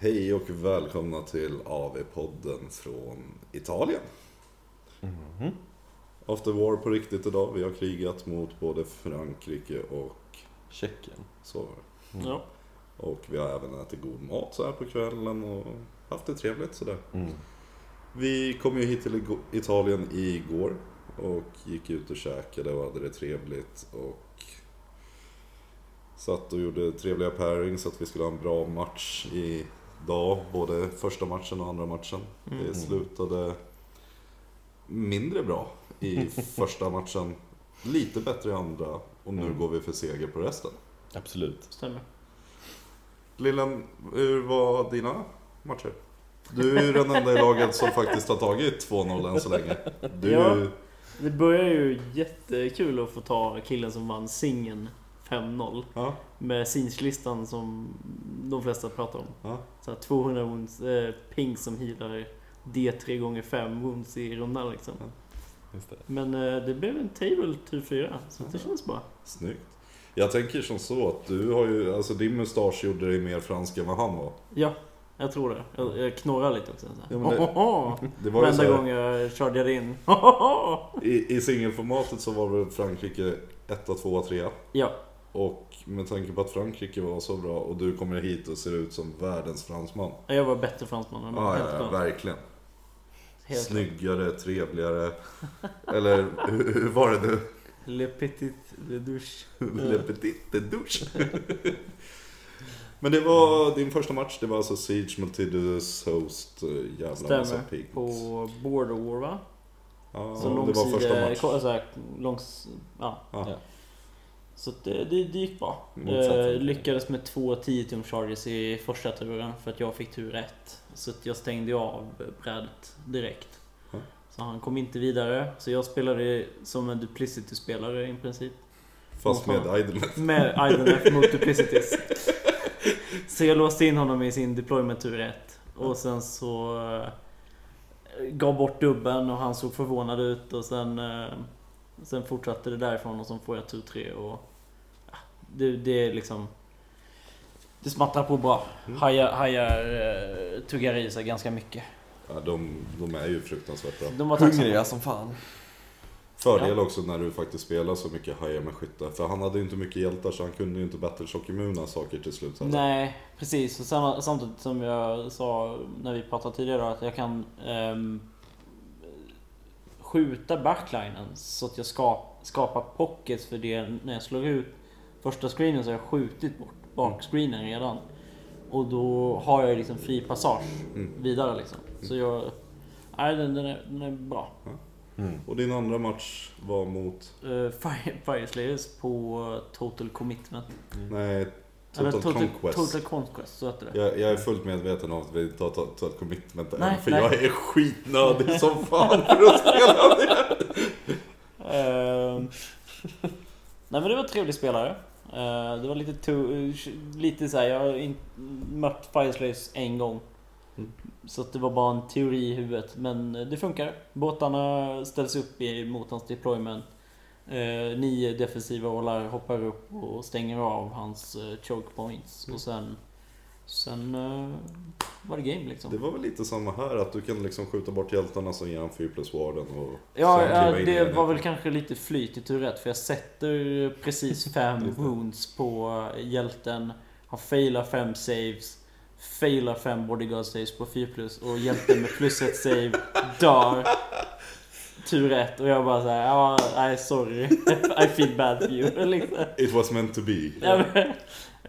Hej och välkomna till AV-podden från Italien. Mhm. After War på riktigt idag. Vi har krigat mot både Frankrike och Tjeckien. så. Ja. Och vi har även ätit god mat så här på kvällen och haft det trevligt sådär. Mm. Vi kom ju hit till Italien igår och gick ut och käkade och hade det trevligt och satt och gjorde trevliga pairings så att vi skulle ha en bra match idag, både första matchen och andra matchen. Det slutade mindre bra i första matchen, lite bättre i andra och nu Mm. går vi för seger på resten. Absolut. Stämmer. Lillen, hur var dina matcher? Du är ju den enda i laget som faktiskt har tagit 2-0 än så länge. Du, Ja. Det börjar ju jättekul att få ta killen som vann singeln 5-0. ja, Med sinslistan som de flesta pratar om. ja. Så här 200 wounds, eh, ping som healar D3 gånger 5 wounds i rundan liksom. Just det. Men eh, det blev en table tur 4 så det känns bra. Snyggt. Jag tänker som så att du har ju, alltså din mustasch gjorde dig mer fransk än vad han var. Ja, jag tror det. Jag, jag knorrar lite också. Så. Ja, det-! Det var Varenda gång jag chargeade in. Hohoho! i, i singelformatet så var väl Frankrike 1, 2, 3 ja, Och med tanke på att Frankrike var så bra och du kommer hit och ser ut som världens fransman. jag var bättre fransman än Ah, helt ja, ja, verkligen. Helt Snyggare, trevligare. Eller hur, hur var det nu? Le petit le douche. Le petit de douche. Men det var din första match, det var alltså Siege Multidus Host, eh, jävla massa Stämmer. pings. På Border War va? Ja, Så det var första match. ko- så här, långs, ja. Ja. Ja. Så det, det, det gick bra. Eh, lyckades med två 10 tum charges i första turen för att jag fick tur rätt. Så att jag stängde av brädet direkt. Ja. Så han kom inte vidare. Så jag spelade som en duplicity-spelare i princip. Fast med Aha. Idleness. Med Idenef mot duplicities. Så jag låste in honom i sin deployment tur 1. Och sen så eh, gav bort dubben och han såg förvånad ut och sen eh, Sen fortsatte det därifrån och så får jag tur 3 och ja, det, det är liksom Det smattrar på bra. Mm. Hajar, hajar eh, tuggar i sig ganska mycket. Ja, de, de är ju fruktansvärt bra. De var tacksamma. Hungriga som fan. Fördel också när du faktiskt spelar så mycket hajar med skyttar. För han hade ju inte mycket hjältar så han kunde ju inte battleshock-immuna saker till slut. heller. Nej, precis. Och samtidigt som jag sa när vi pratade tidigare att jag kan ehm, skjuta backlinen så att jag ska, skapar pockets för det när jag slår ut första screenen så har jag skjutit bort bakscreenen redan. Och då har jag liksom fri passage Mm. vidare liksom. Så jag... Nej, den, den, är, den är bra. Mm. Och din andra match var mot, Uh, Fire, Fire Slayers på Total Commitment. nej, Eller Total, Total Conquest. Total Conquest, så heter det. Jag, jag är fullt medveten om att vi inte har tagit total commitment än, Nej, för nej. jag är skitnödig som fan för att spela det. Ehm, Nej men det var en trevlig spelare. Eh, det var lite, to- lite så här, jag har in, mött Fireslaves en gång. Mm. Så att det var bara en teori i huvudet. Men det funkar. Båtarna ställs upp i, mot hans deployment. Eh, nio defensiva ålar hoppar upp och stänger av hans eh, choke points. Mm. Och sen, sen eh, var det game liksom. Det var väl lite samma här, att du kan liksom skjuta bort hjältarna så ger han 4 plus warden och Ja, ja det var väl kanske lite flyt i tur rätt för jag sätter precis fem wounds på hjälten. Har failar fem saves. Failar fem bodyguard saves på 4 plus och hjälten med plus ett save dör. Tur rätt och jag bara såhär, ja, nej sorry. I feel bad for you. Liksom. It was meant to be. Ja, men-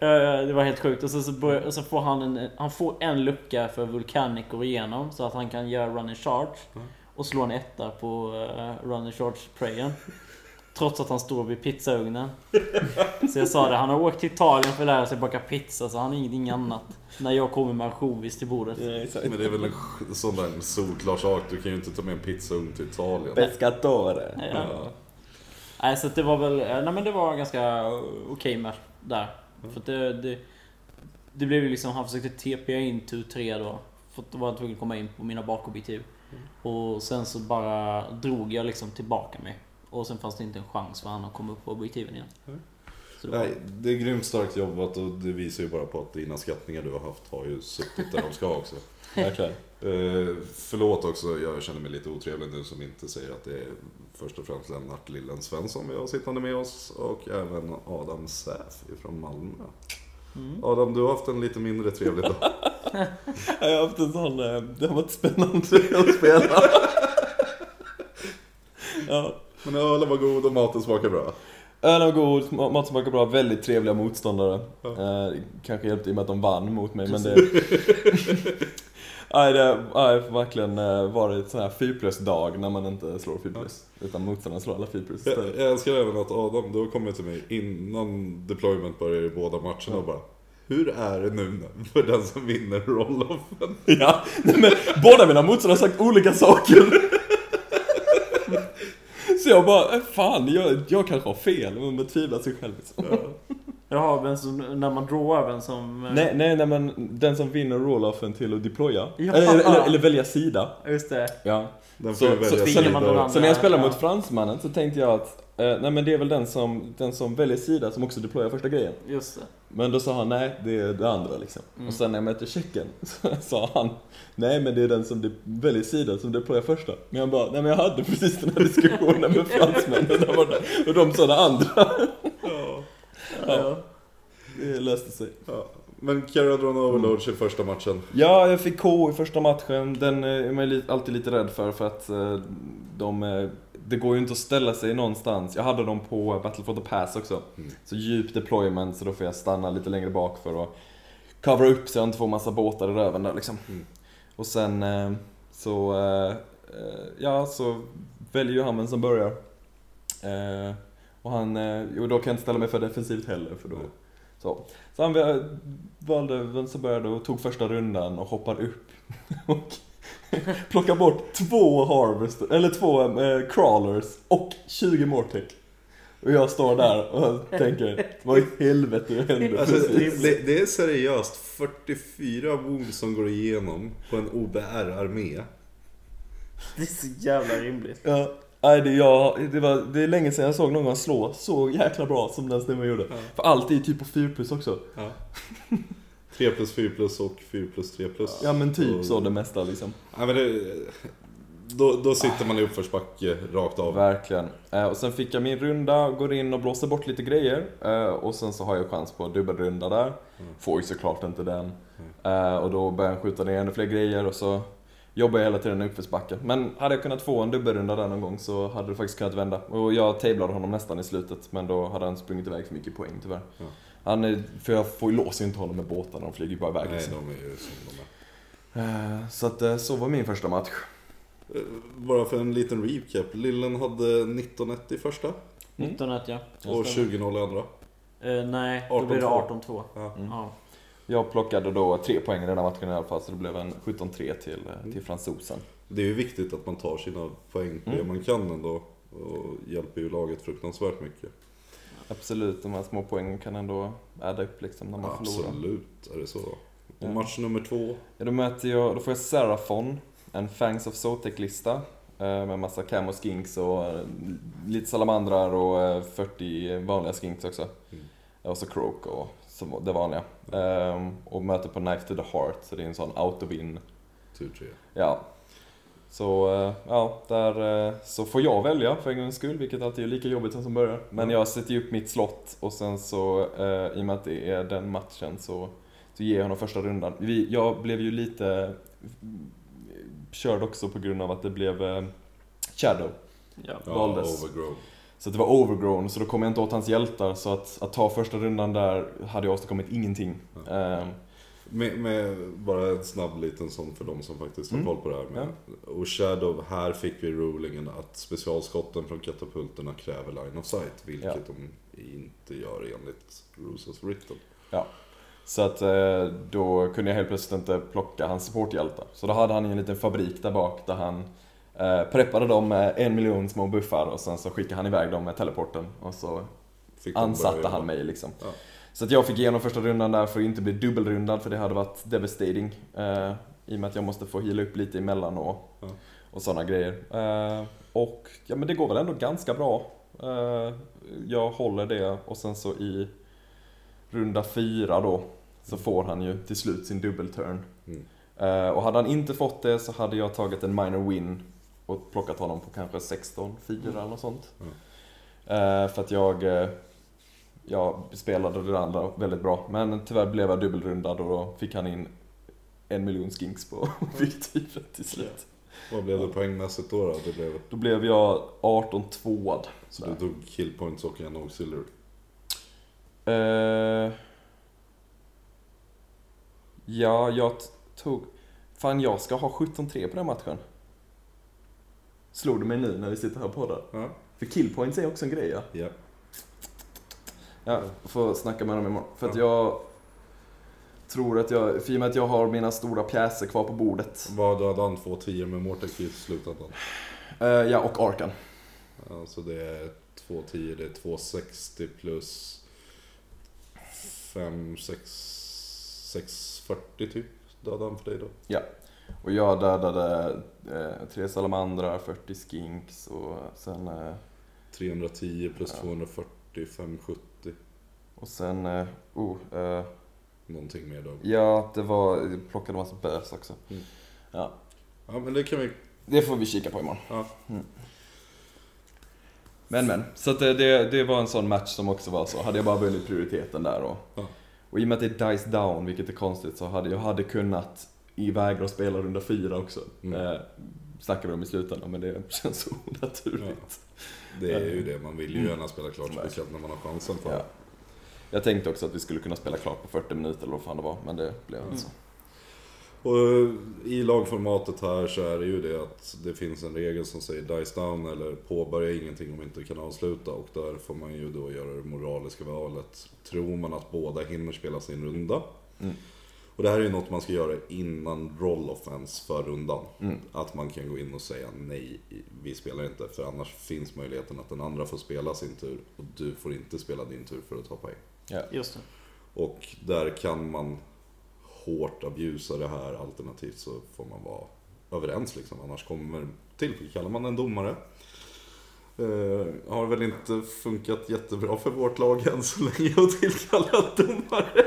det var helt sjukt. Och så, så, börjar, och så får han en, han får en lucka för Vulcanic att gå igenom så att han kan göra run and charge. Och slå en etta på uh, run and charge prayen. Trots att han står vid pizzaugnen. Så jag sa det, han har åkt till Italien för att lära sig baka pizza så han är ingenting annat. När jag kommer med ansjovis till bordet. Men det är väl en sån där solklar sak, du kan ju inte ta med en pizzaugn till Italien. Pescatore. Ja. Ja. Nej så det var väl, nej men det var ganska okej match där. För att det, det, det blev ju liksom, han försökte TPa in tur 3 då. För att då var han tvungen att komma in på mina bakobjektiv. Och sen så bara drog jag liksom tillbaka mig. Och sen fanns det inte en chans för han att komma upp på objektiven igen. Så, Nej, det är grymt starkt jobbat och det visar ju bara på att dina skattningar du har haft har ju suttit där de ska också. Verkligen. Eh, förlåt också, jag känner mig lite otrevlig nu som inte säger att det är först och främst Lennart Lillen Svensson vi har sittande med oss och även Adam Säf från Malmö. Mm. Adam, du har haft en lite mindre trevlig dag. Jag har haft en sån, eh, det har varit spännande att spela. ja. Men ölen var god och maten smakar bra. Ölen var god, ma- maten smakade bra, väldigt trevliga motståndare. Ja. Eh, kanske hjälpte i och med att de vann mot mig, men det... Nej, det har verkligen eh, varit sån här 4 plus-dag när man inte slår 4 plus. Utan motståndaren slår alla 4 plus Jag, jag älskar även att Adam, du har kommit till mig innan deployment börjar i båda matcherna och bara Hur är det nu för den som vinner roll-offen? Ja, men båda mina motståndare har sagt olika saker. Så jag bara, eh, fan, jag, jag kanske har fel, men betvivlar sig själv. Liksom. Jaha, vem som, när man drawar vem som... eh, Nej, nej, nej, men den som vinner roll-offen till att deploya. Ja. Eller, eller, eller välja sida. Just det. Ja. Den Så- så sida. man annan. Så när jag spelade Ja. mot fransmannen så tänkte jag att eh, nej men det är väl den som, den som väljer sida som också deployar första grejen. Just det. Men då sa han nej, det är det andra liksom. Mm. Och sen när jag mötte tjecken så sa han nej men det är den som de- väljer sida som deployar första. Men jag bara, nej men jag hade precis den här diskussionen med fransmännen där borta. och de sa det andra. Ja. Ja, det löste sig. Ja. Men Caradron Overlords i första matchen. Ja, jag fick K i första matchen. Den eh, är man alltid lite rädd för för att eh, de... Det går ju inte att ställa sig någonstans. Jag hade dem på Battle for the Pass också. Mm. Så djup deployment, så då får jag stanna lite längre bak för att covera upp så jag inte får massa båtar i röven där liksom. Mm. Och sen eh, så... eh, eh, Ja, så väljer ju han vem som börjar. Och han... Jo, då kan jag inte ställa mig för defensivt heller för då... Nej. Så. Så han valde vem som började och tog första rundan och hoppade upp. och plockade bort två harvester, eller två eh, crawlers och 20 mortec. Och jag står där och tänker, vad i helvete hände Alltså, det, det är seriöst 44 wounds som går igenom på en OBR-armé. Det är så jävla rimligt. Ja, nej, det, jag, det, var, det är länge sedan jag såg någon slå så jäkla bra som den snubben gjorde. Ja. För allt är ju typ på 4 plus också. Ja. 3 plus 4 plus och 4 plus 3 plus. Ja men typ Och- så det mesta liksom. Ja, men det, då, då sitter man i uppförsbacke rakt av. Verkligen. Eh, och sen fick jag min runda, går in och blåser bort lite grejer. Eh, och sen så har jag chans på dubbelrunda där. Mm. Får ju såklart inte den. Eh, och då börjar jag skjuta ner ännu fler grejer och så jobbar jag hela tiden i uppförsbacke. Men hade jag kunnat få en dubbelrunda där någon gång så hade det faktiskt kunnat vända. Och jag tablade honom nästan i slutet men då hade han sprungit iväg för mycket poäng tyvärr. Ja. Han, är- för jag får ju låser inte honom med båtarna, de flyger ju bara iväg. Nej, liksom. de är ju som de är. Eh, så att eh, så var min första match. Eh, Bara för en liten recap. Lillen hade 19-1 i första 19 ja. och 20-0 i andra. Eh, nej, då blir det 18-2. 18-2. Ja. Mm. Ja. Jag plockade då tre poäng i den här matchen i alla fall, så det blev en 17-3 till, eh, till fransosen. Det är ju viktigt att man tar sina poäng på det Mm. man kan ändå. Och hjälper ju laget fruktansvärt mycket. Absolut, de här små poängen kan ändå adda upp liksom när man förlorar. Absolut är det så. Och Ja. match nummer två. Ja, då, möter jag, då får jag Serafon, en Fangs of Zotek-lista eh, med massa camo skinks och eh, lite salamandrar och eh, 40 vanliga skinks också. Mm. Och så Croak och så det vanliga. Ehm, och möter på Knife to the Heart, så det är en sån auto-win Tur tre. Ja. Så, eh, ja, där eh, så får jag välja för en gångs skull, vilket alltid är lika jobbigt som som börjar. Men jag sätter ju upp mitt slott och sen så, eh, i och med att det är den matchen så, så ger jag honom första rundan. Vi, jag blev ju lite mm, körd också på grund av att det blev Shadow. Ja. Ja, Valdes. overgrown. Så att det var overgrown, så då kom jag inte åt hans hjältar. Så att, att ta första rundan där hade jag åstadkommit ingenting. Eh, Med, med bara en snabb liten sån för de som faktiskt har Mm. koll på det här. Med. Och Shadow, här fick vi rulingen att specialskotten från katapulterna kräver line of sight. Vilket Ja. de inte gör enligt Rules as written. Så att eh, då kunde jag helt plötsligt inte plocka hans supporthjältar. Så då hade han en liten fabrik där bak där han eh, preppade dem med en miljon små buffar och sen så skickade han iväg dem med teleporten och så ansatte han mig liksom. Ja. Så att jag fick igenom första rundan där för att inte bli dubbelrundad för det hade varit devastating. Eh, I och med att jag måste få heala upp lite emellan och, Ja. och sådana grejer. Eh, och ja men det går väl ändå ganska bra. Eh, jag håller det och sen så i runda fyra då så får han ju till slut sin dubbelturn. Mm. Eh, och hade han inte fått det så hade jag tagit en minor win och plockat honom på kanske 16-4 eller något sånt. Mm. Eh, för att jag, eh, jag spelade det andra väldigt bra. Men tyvärr blev jag dubbelrundad och då fick han in en miljon skinks på fiktivet till slut. Vad blev det poängmässigt då? då? Det blev, Då blev jag 18-2. så du tog killpoints och en auxiliary? Eh, ja, jag tog... Fan, jag ska ha 17-3 på den matchen. Slog du mig nu när vi sitter här på det? Ja. För killpoints är också en grej ja. ja. Ja, får snacka med dem imorgon. För att jag tror att jag, i och med att jag har mina stora pjäser kvar på bordet. Vad hade han? Två tior med Mortex i slutändan? Eh, ja, och Arkan. Ja, så det är två tior, det är 260 plus 5, 6, 640 typ. Dödade han för dig då? Och jag dödade eh, tre salamandrar, 40 skinks och sen... Eh, 310 plus Ja. 240, 570. och sen... Eh, oh, eh, Någonting mer då. ja, det var... Plockade massa bös också. Mm. Ja, Ja men det kan vi... det får vi kika på imorgon. Ja. Men men, så att det, det, det var en sån match som också var så. Hade jag bara vunnit prioriteten där och, Ja. och i och med att det är dice down, vilket är konstigt, så hade jag hade kunnat ivägra och spela runda fyra också. Mm. Eh, snackar vi om i slutändan, men det känns så onaturligt. Det är ju det, man vill ju Mm. gärna spela klart Verkligen. speciellt när man har chansen för Ja. Jag tänkte också att vi skulle kunna spela klart på 40 minuter eller vad fan det var, men det blev Mm. inte så. Och eh, i lagformatet här så är det ju det att det finns en regel som säger dice down eller påbörja ingenting om vi inte kan avsluta och där får man ju då göra det moraliska valet. Tror man att båda hinner spela sin runda? Mm. Och det här är ju något man ska göra innan roll offense för rundan. Mm. Att man kan gå in och säga nej, vi spelar inte. För annars finns möjligheten att den andra får spela sin tur och du får inte spela din tur för att ta poäng. Ja. Just det. Och där kan man hårt abusa det här alternativt så får man vara överens liksom. Annars kommer, tillkallar man en domare. Eh, har väl inte funkat jättebra för vårt lag än så länge att tillkalla domare.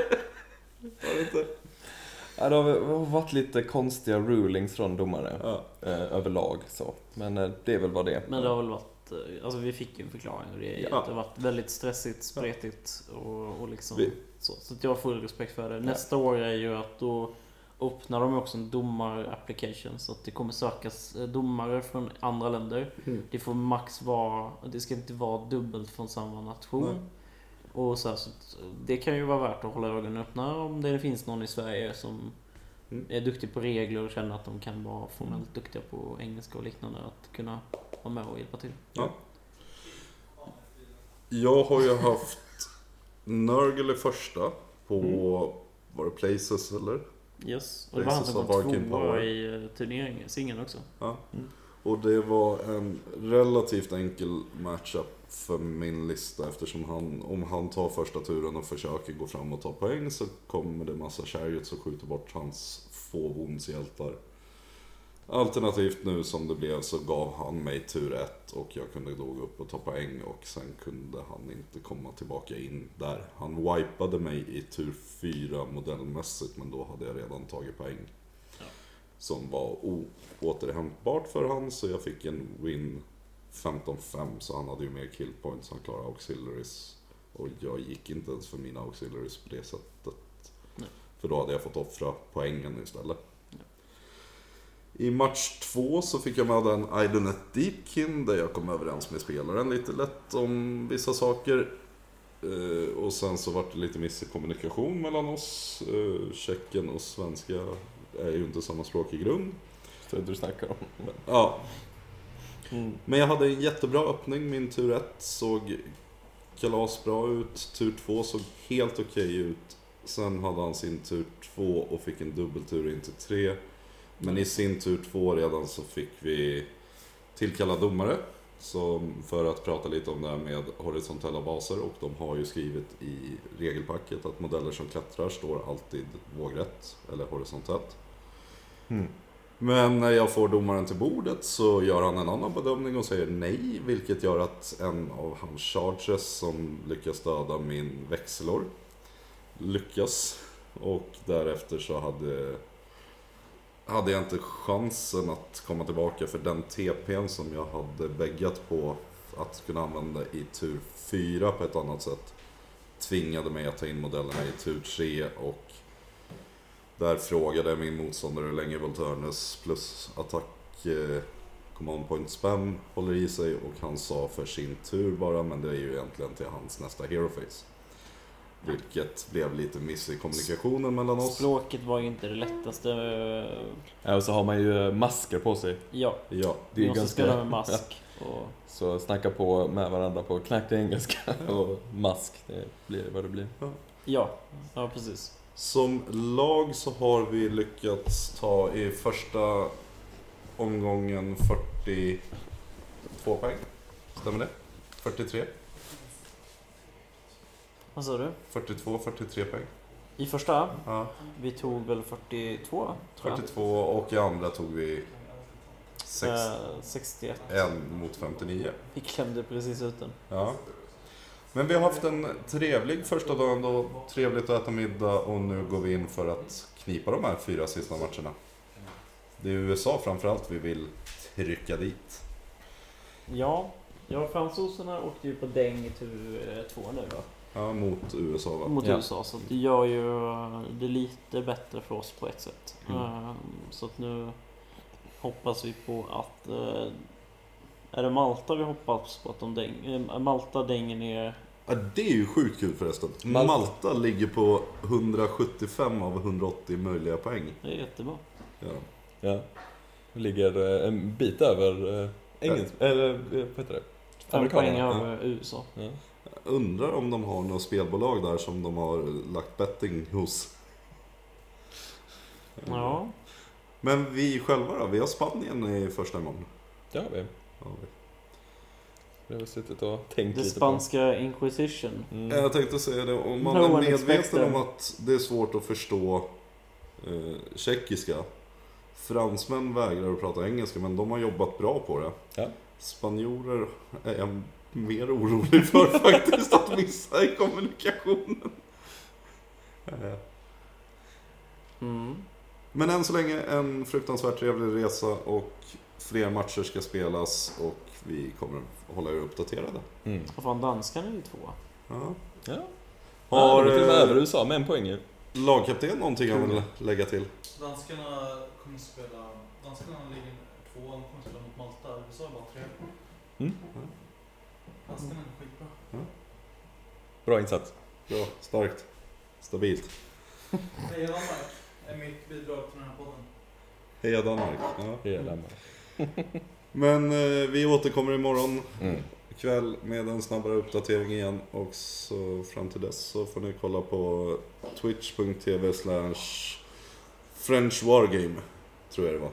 Har det inte? Ja, det har varit lite konstiga rulings från domare Ja. eh, överlag så. Men eh, det är väl vad det är. Men det har väl varit, eh, alltså vi fick ju en förklaring och det är Ja. det har varit väldigt stressigt, spretigt och, och liksom Vi- så. Så att jag har full respekt för det. Nästa år är ju att då öppnar de också en domar-application så att det kommer sökas eh, domare från andra länder. Mm. Det får max vara, det ska inte vara dubbelt från samma nation. Nej. Och så, här, så det kan ju vara värt att hålla ögonen öppna om det finns någon i Sverige som Mm. är duktig på regler och känner att de kan vara formellt duktiga på engelska och liknande. Att kunna vara med och hjälpa till. Ja. Jag har ju haft Nurgle i första på, var det Places eller? Yes. Och det var han som kom tvåa i eh, turneringen, singeln också. Ja. Mm. Och det var en relativt enkel matchup för min lista eftersom han, om han tar första turen och försöker gå fram och ta poäng så kommer det massa chariots och skjuter bort hans få bondshjältar. Alternativt nu som det blev så gav han mig tur ett och jag kunde då gå upp och ta poäng och sen kunde han inte komma tillbaka in där. Han wipade mig i tur fyra modellmässigt men då hade jag redan tagit poäng. Som var oåterhämtbart för han så jag fick en win 15-5 så han hade ju mer killpoints, han klarade auxiliaries. Och jag gick inte ens för mina auxiliaries på det sättet. Nej. För då hade jag fått offra poängen istället. I match två så fick jag med en Idonet Deepkin där jag kom överens med spelaren lite lätt om vissa saker. Eh, och sen så var det lite miss i kommunikation mellan oss. Eh, tjecken och svenska är ju inte samma språk i grund. Så du snackar om. Ja, Mm. men jag hade en jättebra öppning. Min tur 1 såg kalasbra ut. Tur 2 såg helt okej ut. Sen hade han sin tur 2 och fick en dubbeltur in till 3. Men i sin tur 2 redan så fick vi tillkalla domare. Så för att prata lite om det här med horisontella baser och de har ju skrivit i regelpacket att modeller som klättrar står alltid vågrätt eller horisontellt. Mm. Men när jag får domaren till bordet så gör han en annan bedömning och säger nej, vilket gör att en av hans charges som lyckas döda min växelor lyckas. Och därefter så hade, hade jag inte chansen att komma tillbaka för den TPn som jag hade bäggat på att kunna använda i tur 4 på ett annat sätt tvingade mig att ta in modellerna i tur 3 och där frågade min motståndare hur länge Volturnus plus attack eh, command point spam håller i sig och han sa för sin tur bara men det är ju egentligen till hans nästa hero face. Vilket blev lite miss i kommunikationen mellan oss. Språket var ju inte det lättaste. Ja, och så har man ju masker på sig. Ja, Ja, Det är vi måste ganska... spela med mask. Och, Så snacka på med varandra på knacklig engelska och mask, det blir vad det blir. ja, ja precis. Som lag så har vi lyckats ta i första omgången 42 poäng. Stämmer det? 43? Vad sa du? 42, 43 poäng. I första, Ja. vi tog väl 42? Tror jag. 42 och i andra tog vi 6, Eh, 61. en mot 59. Vi klämde precis ut den. Ja. Men vi har haft en trevlig första dagen då, trevligt att äta middag och nu går vi in för att knipa de här fyra sista matcherna. Det är USA framförallt vi vill trycka dit. Ja, ja fransoserna åkte ju på däng i tur eh, två nu va? Ja, mot USA va? Mot Ja. USA. Så det gör ju eh, det lite bättre för oss på ett sätt. Mm. Eh, Så att nu hoppas vi på att... Är det Malta vi hoppas på att de däng, Malta dänger ner? Ja, det är ju sjukt kul förresten. Malta. Malta ligger på 175 av 180 möjliga poäng. Det är jättebra. Ja. Ja. Ligger eh, en bit över eh, engelsk... Eller eh, vad heter det? Fem poäng över USA. Ja. Jag undrar om de har något spelbolag där som de har lagt betting hos. Ja. Men vi själva då? Vi har Spanien i första gången. Det har vi. Ja, vi- Vi har suttit och tänkt Det lite spanska Inquisition. Mm. Jag tänkte säga det, om man No är medveten om att det är svårt att förstå eh, tjeckiska. Fransmän vägrar att prata engelska men de har jobbat bra på det. Ja. Spanjorer är jag mer orolig för faktiskt att missa i kommunikationen. Eh, Mm. Men än så länge en fruktansvärt trevlig resa och fler matcher ska spelas och vi kommer att hålla er uppdaterade. Mm. Vad fan, danskarna är ju två. Ja. Ja. Har Har till och med eh, över USA med en poäng ju. lagkapten någonting han vill lägga till? Danskarna kommer spela... Danskarna ligger två, de kommer spela mot Malta. USA är bara tre. Mm. Danskarna är skitbra. Bra insats. Bra, starkt, stabilt. Heja Danmark är mitt bidrag till den här podden. Heja Danmark. Ja. Hela Men eh, vi återkommer imorgon mm. kväll med en snabbare uppdatering igen. Och så fram till dess så får ni kolla på twitch.tv slash French Wargame. Tror jag det var.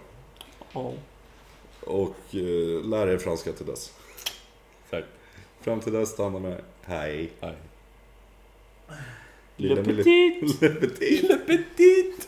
Ja. Och eh, lär er franska till dess. Tack. Fram till dess, ta hand om er. Hej. Hej. Le petit! Le petit. Le petit!